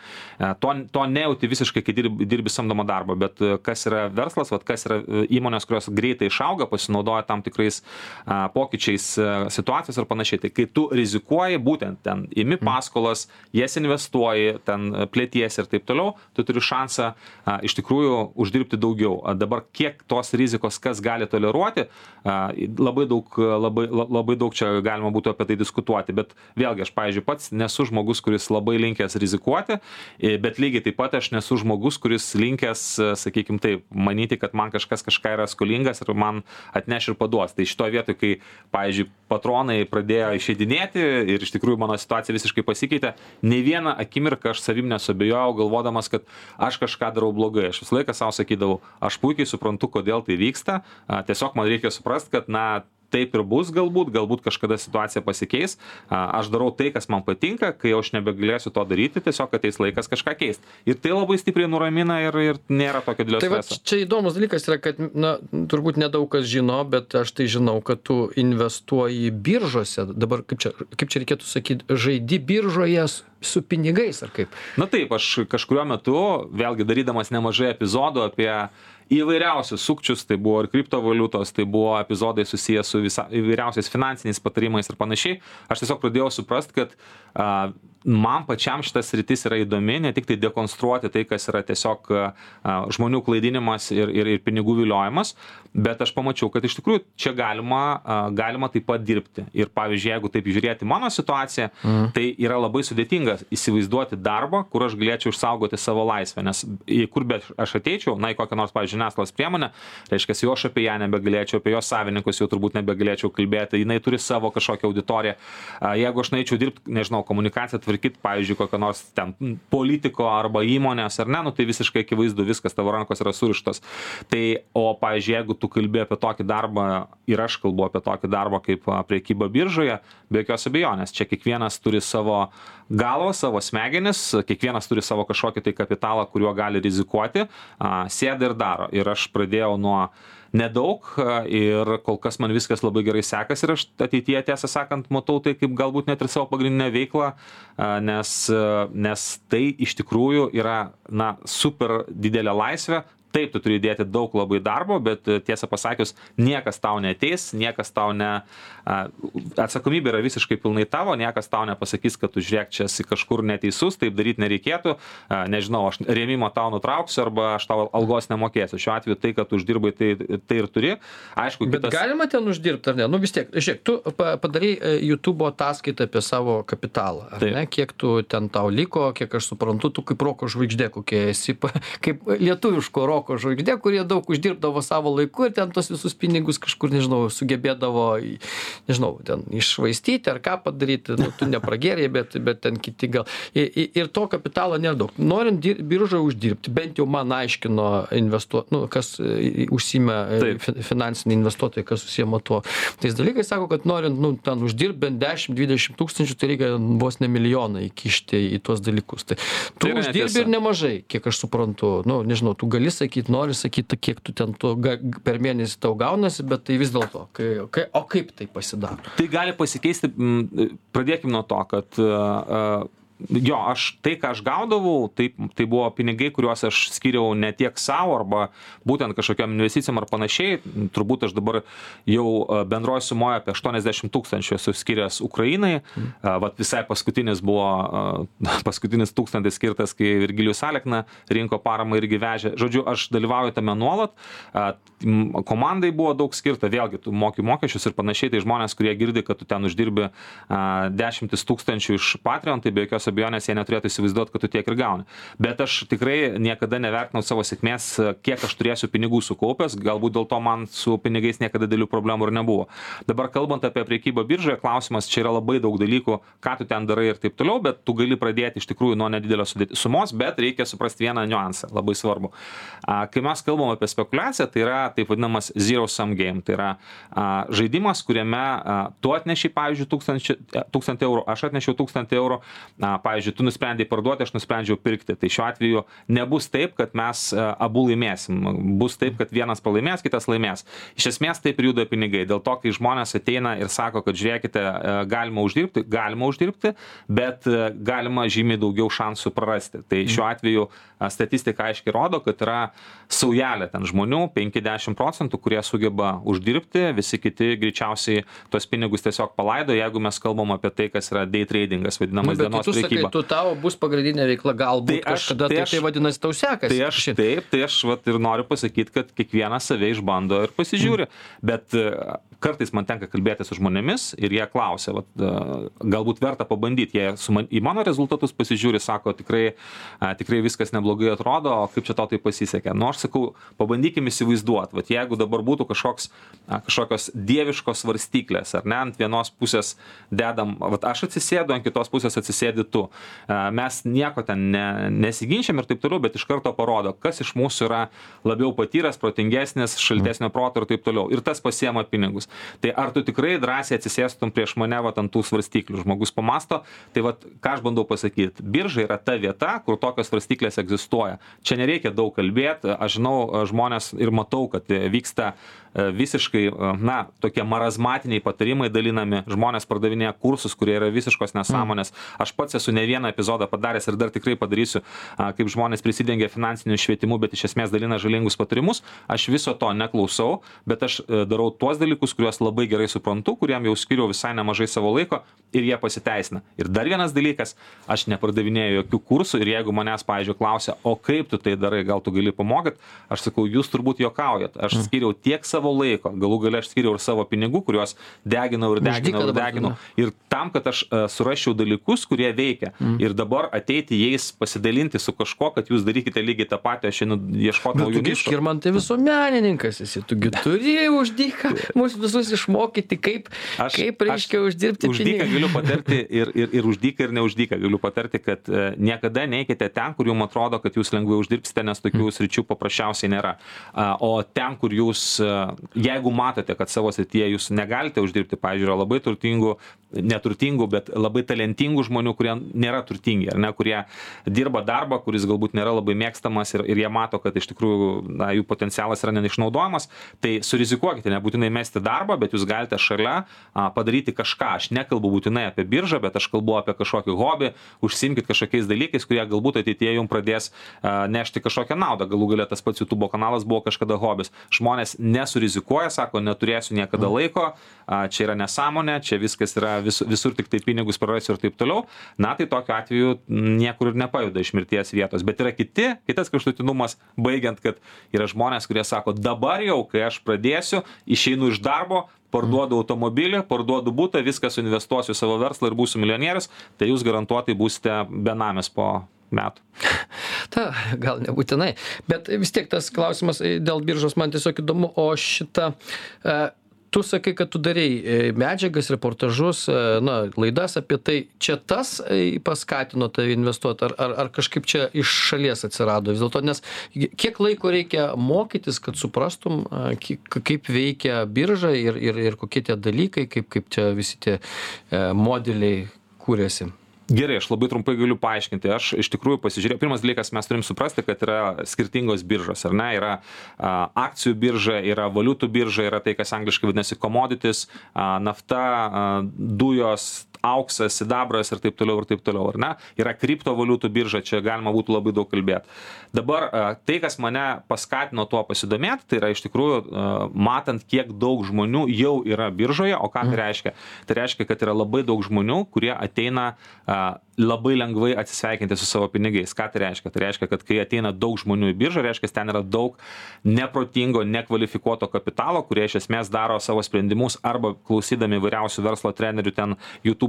To to nejauti visiškai kai dirbi dirbi samdomą darbą bet kas yra verslas vat kas yra įmonės kurios greitai išauga pasinaudoja tam tikrais pokyčiais situacijos ir panašiai. Tai kai tu rizikuoji būtent ten imi mhm. paskolas jas investuoji ten plėtiesi ir taip toliau tu turi šansą iš tikrųjų uždirbti daugiau dabar kiek tos rizikos kas gali toleruoti labai daug labai labai daug čia galima būtų apie tai diskutuoti. Bet vėlgi aš pavyzdžiui pats nesu žmogus kuris labai linkęs rizikuoti bet lygiai taip pat aš nesu žmogus kuris linkęs sakykim taip manyti kad man kažkas kažką yra skolingas ir man atneš ir paduos. Tai šitoj vietoj kai pavyzdžiui patronai pradėjo išeidinėti ir iš tikrųjų mano situacija visiškai pasikeitė nei vieną akimirką aš savim nesuabejojau galvodamas kad aš kažką darau blogai. Aš visą laiką sau sakydavau aš puikiai puikiai suprantu kodėl tai vyksta. A tiesiog man reikia suprast kad na taip ir bus galbūt galbūt kažkada situacija pasikeis. A aš darau tai kas man patinka kai jau aš nebegalėsiu to daryti tiesiog ateis laikas kažką keist. Ir tai labai stipriai nuramina ir ir nėra tokio didelio tai streso. čia įdomus dalykas yra kad na turbūt nedaug kas žino bet aš tai žinau kad tu investuoji biržose. Dabar kaip čia kaip čia reikėtų sakyt žaidi biržoje su pinigais ar kaip? Na taip aš kažkuriuo metu vėlgi darydamas nemažai epizodų apie įvairiausius sukčius tai buvo ir kriptovaliutos tai buvo epizodai susiję su visa įvairiausiais finansiniais patarimais ir panašiai. Aš tiesiog pradėjau suprast kad a man pačiam šita sritis yra įdomi ne tiktai dekonstruoti tai kas yra tiesiog žmonių klaidinimas ir ir ir pinigų viliojimas bet aš pamačiau kad iš tikrųjų čia galima galima taip pat dirbti ir pavyzdžiui jeigu taip žiūrėt į mano situaciją Mhm. tai yra labai sudėtinga įsivaizduoti darbą kur aš galėčiau išsaugoti savo laisvę nes į kur be aš ateičiau na į kokią nors pavyzdžiui žiniasklaidos priemonę reiškias jau aš apie ją nebegalėčiau apie jos savininkus jau turbūt nebegalėčiau kalbėti jinai turi savo kažkokią auditoriją jeigu aš nueičiau dirbt nežinau komunikaciją tvarkyt pavyzdžiui kokio nors ten politiko arba įmonės ar ne? Nu tai visiškai akivaizdu viskas tavo rankos yra surištos. Tai o pavyzdžiui jeigu tu kalbi apie tokį darbą ir aš kalbu apie tokį darbą kaip prekyba biržoje be jokios abejonės čia kiekvienas turi savo galvą savo smegenis kiekvienas turi savo kažkokį tai kapitalą kuriuo gali rizikuoti a sėda ir daro. Ir aš pradėjau nuo nedaug ir kol kas man viskas labai gerai sekasi ir aš ateityje tiesą sakant matau tai kaip galbūt net ir savo pagrindinę veiklą a nes nes tai iš tikrųjų yra na super didelė laisvė taip tu turi įdėti daug labai darbo bet tiesą pasakius niekas tau neateis niekas tau ne a atsakomybė yra visiškai pilnai tavo niekas tau nepasakys kad tu žiūrėk čia esi kažkur neteisus taip daryt nereikėtų a nežinau aš rėmimą tau nutrauksiu arba aš tau algos nemokėsiu. Šiuo atveju tai kad uždirbai tai tai ir turi. Aišku bet kitas galima ten uždirbt ar ne? Nu vis tiek žiūrėk tu pa padarei jutubo ataskaitą apie savo kapitalą ar Taip. ne? Kiek tu ten tau liko kiek aš suprantu tu kaip roko žvaigždė kokia esi kaip lietuviško roko žvaigždė kurie daug uždirbdavo savo laiku ir ten tuos visus pinigus kažkur nežinau sugebėdavo nežinau ten iššvaistyti ar ką padaryti. Nu tu nepragėrei bet bet ten kiti gal. I i ir to kapitalo nėra daug. Norint dir biržoj uždirbti bent jau man aiškino investuo nu kas užsiima Taip. fi finansiniai investuotojai kas užsiima tuo. Tais dalykais sako kad norint nu ten uždirbt bent dešim dvidešim tūkstančių tai reikia vos ne milijoną įkišti į tuos dalykus. Tai tu Tai uždirbi ir nemažai kiek aš suprantu. Nu nežinau tu gali sakyt nori sakyt kiek tu ten to ga per mėnesį tau gaunasi bet tai vis dėlto kai kai o kaip tai pasidaro? Tai gali pasikeisti m, pradėkim nuo to kad a, jo, aš tai, ką aš gaudavau, tai, tai buvo pinigai, kuriuos aš skiriau ne tiek savo arba būtent kažkokiam investicijam ar panašiai. Turbūt aš dabar jau bendroji sumoje apie 80 tūkstančių esu skiręs Ukrainai. Mm. Vat visai paskutinis buvo, paskutinis tūkstantis skirtas, kai Virgilijus Alekna rinko paramą irgi vežė. Žodžiu, aš dalyvauju tame nuolat. Komandai buvo daug skirta, vėlgi, tu moki mokesčius ir panašiai, tai žmonės, kurie girdi, kad tu ten uždirbi dešimtis tūkstančių iš Patreon, tai be jokios abejonės jie neturėtų įsivaizduoti, kad tu tiek ir gauni. Bet aš tikrai niekada nevertinau savo sėkmės, kiek aš turėsiu pinigų sukaupęs, galbūt dėl to man su pinigais niekada dėlių problemų ir nebuvo. Dabar kalbant apie priekybą biržoje, klausimas čia yra labai daug dalykų, ką tu ten darai ir taip toliau, bet tu gali pradėti iš tikrųjų nuo nedidelio sumos, bet reikia suprasti vieną niuansą, labai svarbu. Kai mes kalbam apie spekulaciją, tai yra taip vadinamas zero sum game, tai yra žaidimas, kuriame tu atneši, pavyzdžiui, 1000 eurų, aš atnešiau 1000 eurų, pavyzdžiui, tu nusprendai parduoti, aš nusprendžiau pirkti. Tai šiuo atveju nebus taip, kad mes abu laimėsim. Bus taip, kad vienas pralaimės, kitas laimės. Iš esmės taip ir juda pinigai. Dėl to, kai žmonės ateina ir sako, kad žiūrėkite, galima uždirbti, galima uždirbti, bet galima žymiai daugiau šansų prarasti. Tai šiuo atveju statistika aiškiai rodo, kad yra saujelė ten žmonių, 50 procentų, kurie sugeba uždirbti, visi kiti greičiausiai tos pinigus tiesiog palaido, jeigu mes kalbam apie tai, kas yra day tradingas, vadinamas nu, dienos prekyba. Tu tau bus pagrindinė veikla, galbūt tai aš, kažkada tai, tai, aš, tai, vadinasi tau sekasi. Tai aš taip, tai aš vat, ir noriu pasakyti, kad kiekvienas save išbando ir pasižiūri, mm. bet kartais man tenka kalbėti su žmonėmis ir jie klausia, vat, galbūt verta pabandyti, jie man, į mano rezultatus pasižiūri, sako, tikrai, tikrai viskas neblogai atrodo, o kaip čia to tai pasisekė. Nu, aš sakau, pabandykim įsivaizduoti, vat, jeigu dabar būtų kažkoks, kažkokios dieviškos svarstyklės, ar ne, ant vienos pusės dedam, vat, aš atsisėdu, ant kitos pusės atsisėdi tu. Mes nieko ten ne, nesiginčiam ir taip toliau, bet iš karto parodo, kas iš mūsų yra labiau patyręs, protingesnis, šaltesnio proto ir taip toliau. Ir tas pasiema pinigus tai ar tu tikrai drąsiai atsisėstum prieš mane vat ant tų svarstyklių? Žmogus pamąsto tai vat ką aš bandau pasakyt birža yra ta vieta kur tokios svarstyklės egzistuoja. Čia nereikia daug kalbėt aš žinau žmones ir matau kad vyksta E, visiškai, e, na, tokie marazmatiniai patarimai dalinami, žmonės pardavinėja kursus, kurie yra visiškos nesąmonės. Aš pats esu ne vieną epizodą padaręs ir dar tikrai padarysiu, kaip žmonės prisidengia finansiniu švietimu, bet iš esmės dalina žalingus patarimus. Aš viso to neklausau, bet aš e, darau tuos dalykus, kuriuos labai gerai suprantu, kuriem jau skiriau visai nemažai savo laiko ir jie pasiteisina. Ir dar vienas dalykas, aš nepardavinėjau jokių kursų ir jeigu manęs, pavyzdžiui, klausia, o kaip tu tai darai, gal tu gali pamokyt, aš sakau, jūs turbūt juokaujat. Aš mm. skiriau tiek savo savo laiko. Galų gale aš skyriau ir savo pinigų kuriuos deginau ir deginau ir deginau. ir tam kad aš e, surasčiau dalykus kurie veikia. Mm. ir dabar ateiti jais pasidalinti su kažkuo kad jūs darykite lygiai tą patį aš einu ieškot naujų nišų. skirmantai visuomenininkas esi tu gi turi už dyką mus visus išmokyti kaip aš, kaip reiškia uždirbti už dyką galiu patarti ir, ir, ir už dyką ir ne už dyką galiu patarti kad e, niekada neikite ten kur jums atrodo kad jūs lengvai uždirbsite nes tokių mm. sričių paprasčiausiai nėra. O ten kur jūs e, jeigu matote kad savo srityje jūs negalite uždirbti pavyzdžiui yra labai turtingų neturtingų bet labai talentingų žmonių kurie nėra turtingi ar ne kurie dirba darbą kuris galbūt nėra labai mėgstamas ir ir jie mato kad iš tikrųjų na jų potencialas yra neišnaudojamas tai surizikuokite nebūtinai mesti darbą bet jūs galite šalia a padaryti kažką. Aš nekalbu būtinai apie biržą bet aš kalbu apie kažkokį hobį užsiimkit kažkokiais dalykais kurie galbūt ateityje jum pradės a nešti kažkokią naudą. Galų gale tas pats jutubo kanalas buvo kažkada hobis. Žmonės nesuri rizikuoja, sako, neturėsiu niekada mhm. laiko, čia yra nesąmonė, čia viskas yra vis, visur tik tai pinigus prarasiu ir taip toliau. Na, tai tokiu atveju niekur ir nepajuda iš mirties vietos. Bet yra kiti, kitas kraštutinumas, baigiant, kad yra žmonės, kurie sako, dabar jau, kai aš pradėsiu, išeinu iš darbo, parduodu automobilį, parduodu būtą, viską suinvestuosiu savo verslą ir būsiu milijonierius, tai jūs garantuotai būsite benamis po metų. Ta, gal nebūtinai, bet vis tiek tas klausimas dėl biržos man tiesiog įdomu, o šitą, e, tu sakai, kad tu darai e, medžiagas, reportažus, e, na, laidas apie tai, čia tas paskatino tave investuoti, ar, ar, ar kažkaip čia iš šalies atsirado vis dėlto, nes kiek laiko reikia mokytis, kad suprastum, kaip veikia birža ir, ir, ir kokie tie dalykai, kaip, kaip čia visi tie modeliai kūrėsi gerai aš labai trumpai galiu paaiškinti. Aš iš tikrųjų pasižiūrėjau pirmas dalykas mes turim suprasti kad yra skirtingos biržos ar ne? Yra a, akcijų birža yra valiutų birža yra tai kas angliškai vadinasi komoditis a, nafta a, dujos auksas sidabras ir taip toliau ir taip toliau ar ne? Yra kriptovaliutų birža čia galima būtų labai daug kalbėt. Dabar tai kas mane paskatino tuo pasidomėt tai yra iš tikrųjų matant kiek daug žmonių jau yra biržoje o ką tai reiškia? Tai reiškia kad yra labai daug žmonių kurie ateina labai lengvai atsisveikinti su savo pinigais. Ką tai reiškia? Tai reiškia kad kai ateina daug žmonių į biržą reiškias ten yra daug neprotingo nekvalifikuoto kapitalo kurie iš esmės daro savo sprendimus arba klausydami įvairiausių verslo trenerių ten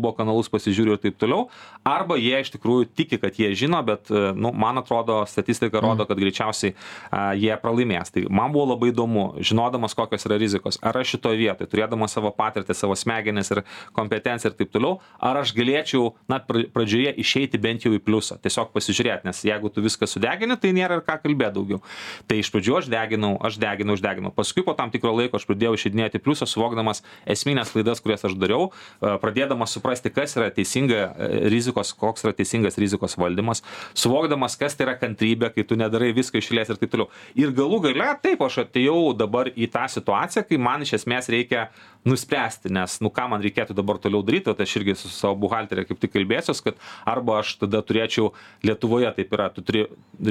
jutubo kanalus pasižiūri ir taip toliau. Arba jie iš tikrųjų tiki kad jie žino bet nu man atrodo statistika rodo kad greičiausiai a jie pralaimės. Tai man buvo labai įdomu žinodamas kokios yra rizikos ar aš šitoj vietoj turėdamas savo patirtį savo smegenis ir kompetenciją ir taip toliau ar aš galėčiau na pradžioje išeiti bent jau į pliusą tiesiog pasižiūrėt nes jeigu tu viską sudegini tai nėra ir ką kalbėt daugiau. Tai iš pradžių aš deginau aš deginau aš deginau. Paskui po tam tikro laiko aš pradėjau išeidinėt į pliusą suvokdamas esmines klaidas kurias aš dariau pradėdamas suprasti kas yra teisinga rizikos koks yra teisingas rizikos valdymas suvokdamas kas tai yra kantrybė kai tu nedarai visko iš eilės ir taip toliau. Ir galų gale taip aš atėjau dabar į tą situaciją kai man iš esmės reikia nuspręsti nes nu ką man reikėtų dabar toliau daryt vat aš irgi su savo buhaltere kaip tik kalbėsiuos kad arba aš tada turėčiau lietuvoje taip yra tu turi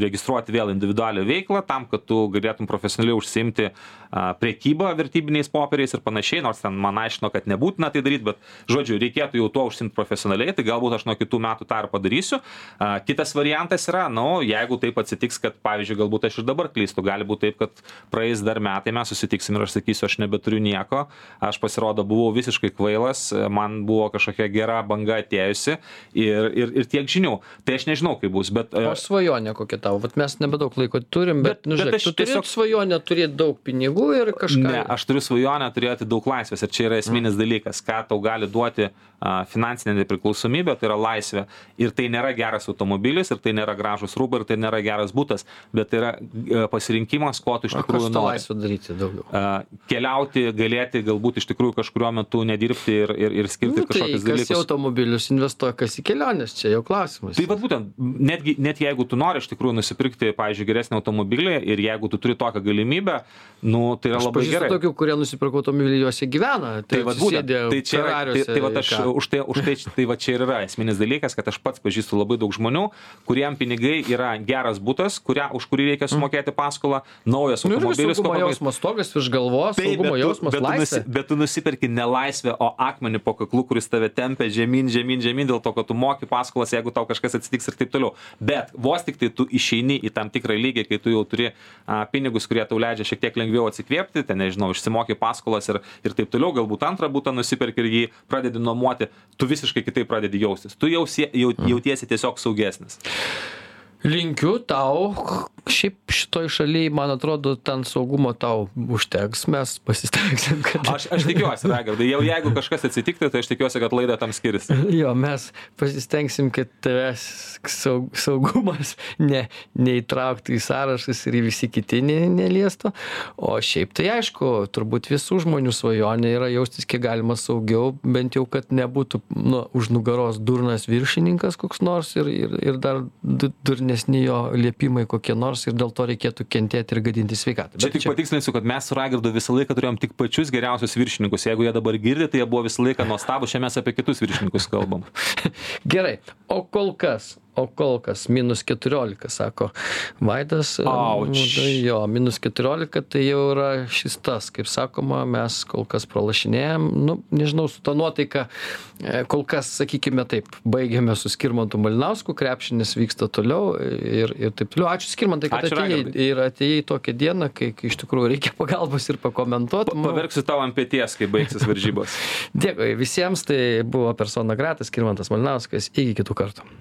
registruoti vėl individualią veiklą tam kad tu galėtum profesionaliai užsiimti a prekyba vertybiniais popieriais ir panašiai nors ten man aiškino kad nebūtina tai daryt bet žodžiu reikėtų jau tuo užsiimt profesionaliai tai galbūt aš nuo kitų metų tą ir padarysiu. A kitas variantas yra nu jeigu taip atsitiks kad pavyzdžiui galbūt aš ir dabar klystu gali būt taip kad praeis dar metai mes susitiksim ir aš sakysiu aš nebeturiu nieko aš pasirodo buvau visiškai kvailas man buvo kažkokia gera banga atėjusi ir ir ir tiek žinių. Tai aš nežinau kaip bus bet o svajonė kokia tavo vat mes nebedaug laiko turim bet nu žiūrėk tu turi svajonę turėt daug pinigų ir kažką. Ne aš turiu svajonę turėti daug laisvės ir čia yra esminis dalykas ką tau gali duoti finansinė nepriklausomybė tai yra laisvė. Ir tai nėra geras automobilis ir tai nėra gražūs rūbai ir tai nėra geras butas bet tai yra pasirinkimas ko tu iš tikrųjų nori. laisvę daryti daugiau? Keliauti galėti galbūt iš tikrųjų kažkuriuo metu nedirbti ir ir ir skirti nu, tai kažkokius kas į dalykus. automobilius investuoja kas į keliones čia jau klausimas. Tai vat būtent netgi net jeigu tu nori iš tikrųjų nusipirkti pavyzdžiui geresnį automobilį ir jeigu tu turi tokią galimybę nu tai yra aš labai gerai. tokių kurie nusipirko automobilį juose gyvena tai vat būtent. tai čia yra tai, Ferrariuose tai vat aš ką. Už tai už tai tai va čia ir yra esminis dalykas kad aš pats pažįstu labai daug žmonių kuriem pinigai yra geras butas kurią už kurį reikia sumokėti paskolą naujas Nu, automobilis kuo jausmas stogas virš galvos Taip, saugumo bet tu- jausmas bet tu nusi- laisvė bet tu nusipirki ne laisvę o akmenį po kaklu kuris tave tempia žemyn žemyn žemyn dėl to kad tu moki paskolas jeigu tau kažkas atsitiks ir taip toliau. Bet vos tiktai tu išeini į tam tikrą lygį kai tu jau turi a pinigus kurie tau leidžia šiek tiek lengviau atsikvėpti ten nežinau išsimoki paskolas ir ir taip toliau galbūt antrą butą nusiperki ir jį pradedi nuomoti tu visiškai kitaip pradedi jaustis. Tu jau sie jau jautiesi tiesiog saugesnis. Linkiu tau šiaip šitoj šaly man atrodo ten saugumo tau užteks mes pasistengsim kad aš aš tikiuosi raigardai jau jeigu kažkas atsitiktų tai aš tikiuosi kad laida tam skirs jo mes pasistengsim kad tavęs saug, saugumas ne, neįtrauktų į sąrašus ir visi kiti ne, neliestų. O šiaip tai aišku, turbūt visų žmonių svajonė yra jaustis kiek galima saugiau, bent jau, kad nebūtų nu, už nugaros durnas viršininkas koks nors ir, ir, ir dar du, durnesni jo liepimai kokie nors ir dėl to reikėtų kentėti ir gadinti sveikatą. Čia tik patikslinsiu, kad mes su Raigardu visą laiką turėjom tik pačius geriausius viršininkus. Jeigu jie dabar girdi, tai jie buvo visą laiką nuostabų, šiandien mes apie kitus viršininkus kalbam. Gerai, o kol kas, o kol kas minus 14, sako Vaidas. Auč. Tai Jo, minus 14 tai jau yra šis tas, kaip sakoma, mes kol kas pralašinėjom, nu, nežinau, su ta nuotaika, e, kol kas, sakykime taip, baigėme su Skirmantu Malinausku, krepšinis vyksta toliau ir, ir taip toliau. Ačiū Skirmantai, kad Ačiū, atėjai Raigardai. ir atėjai tokią dieną, kai, kai iš tikrųjų reikia pagalbos ir pakomentuoti. Paverksiu tau ant pėties, kai baigsis varžybos. Dėkui visiems, tai buvo persona gratas, Skirmantas Malinauskas, iki kitų kartų.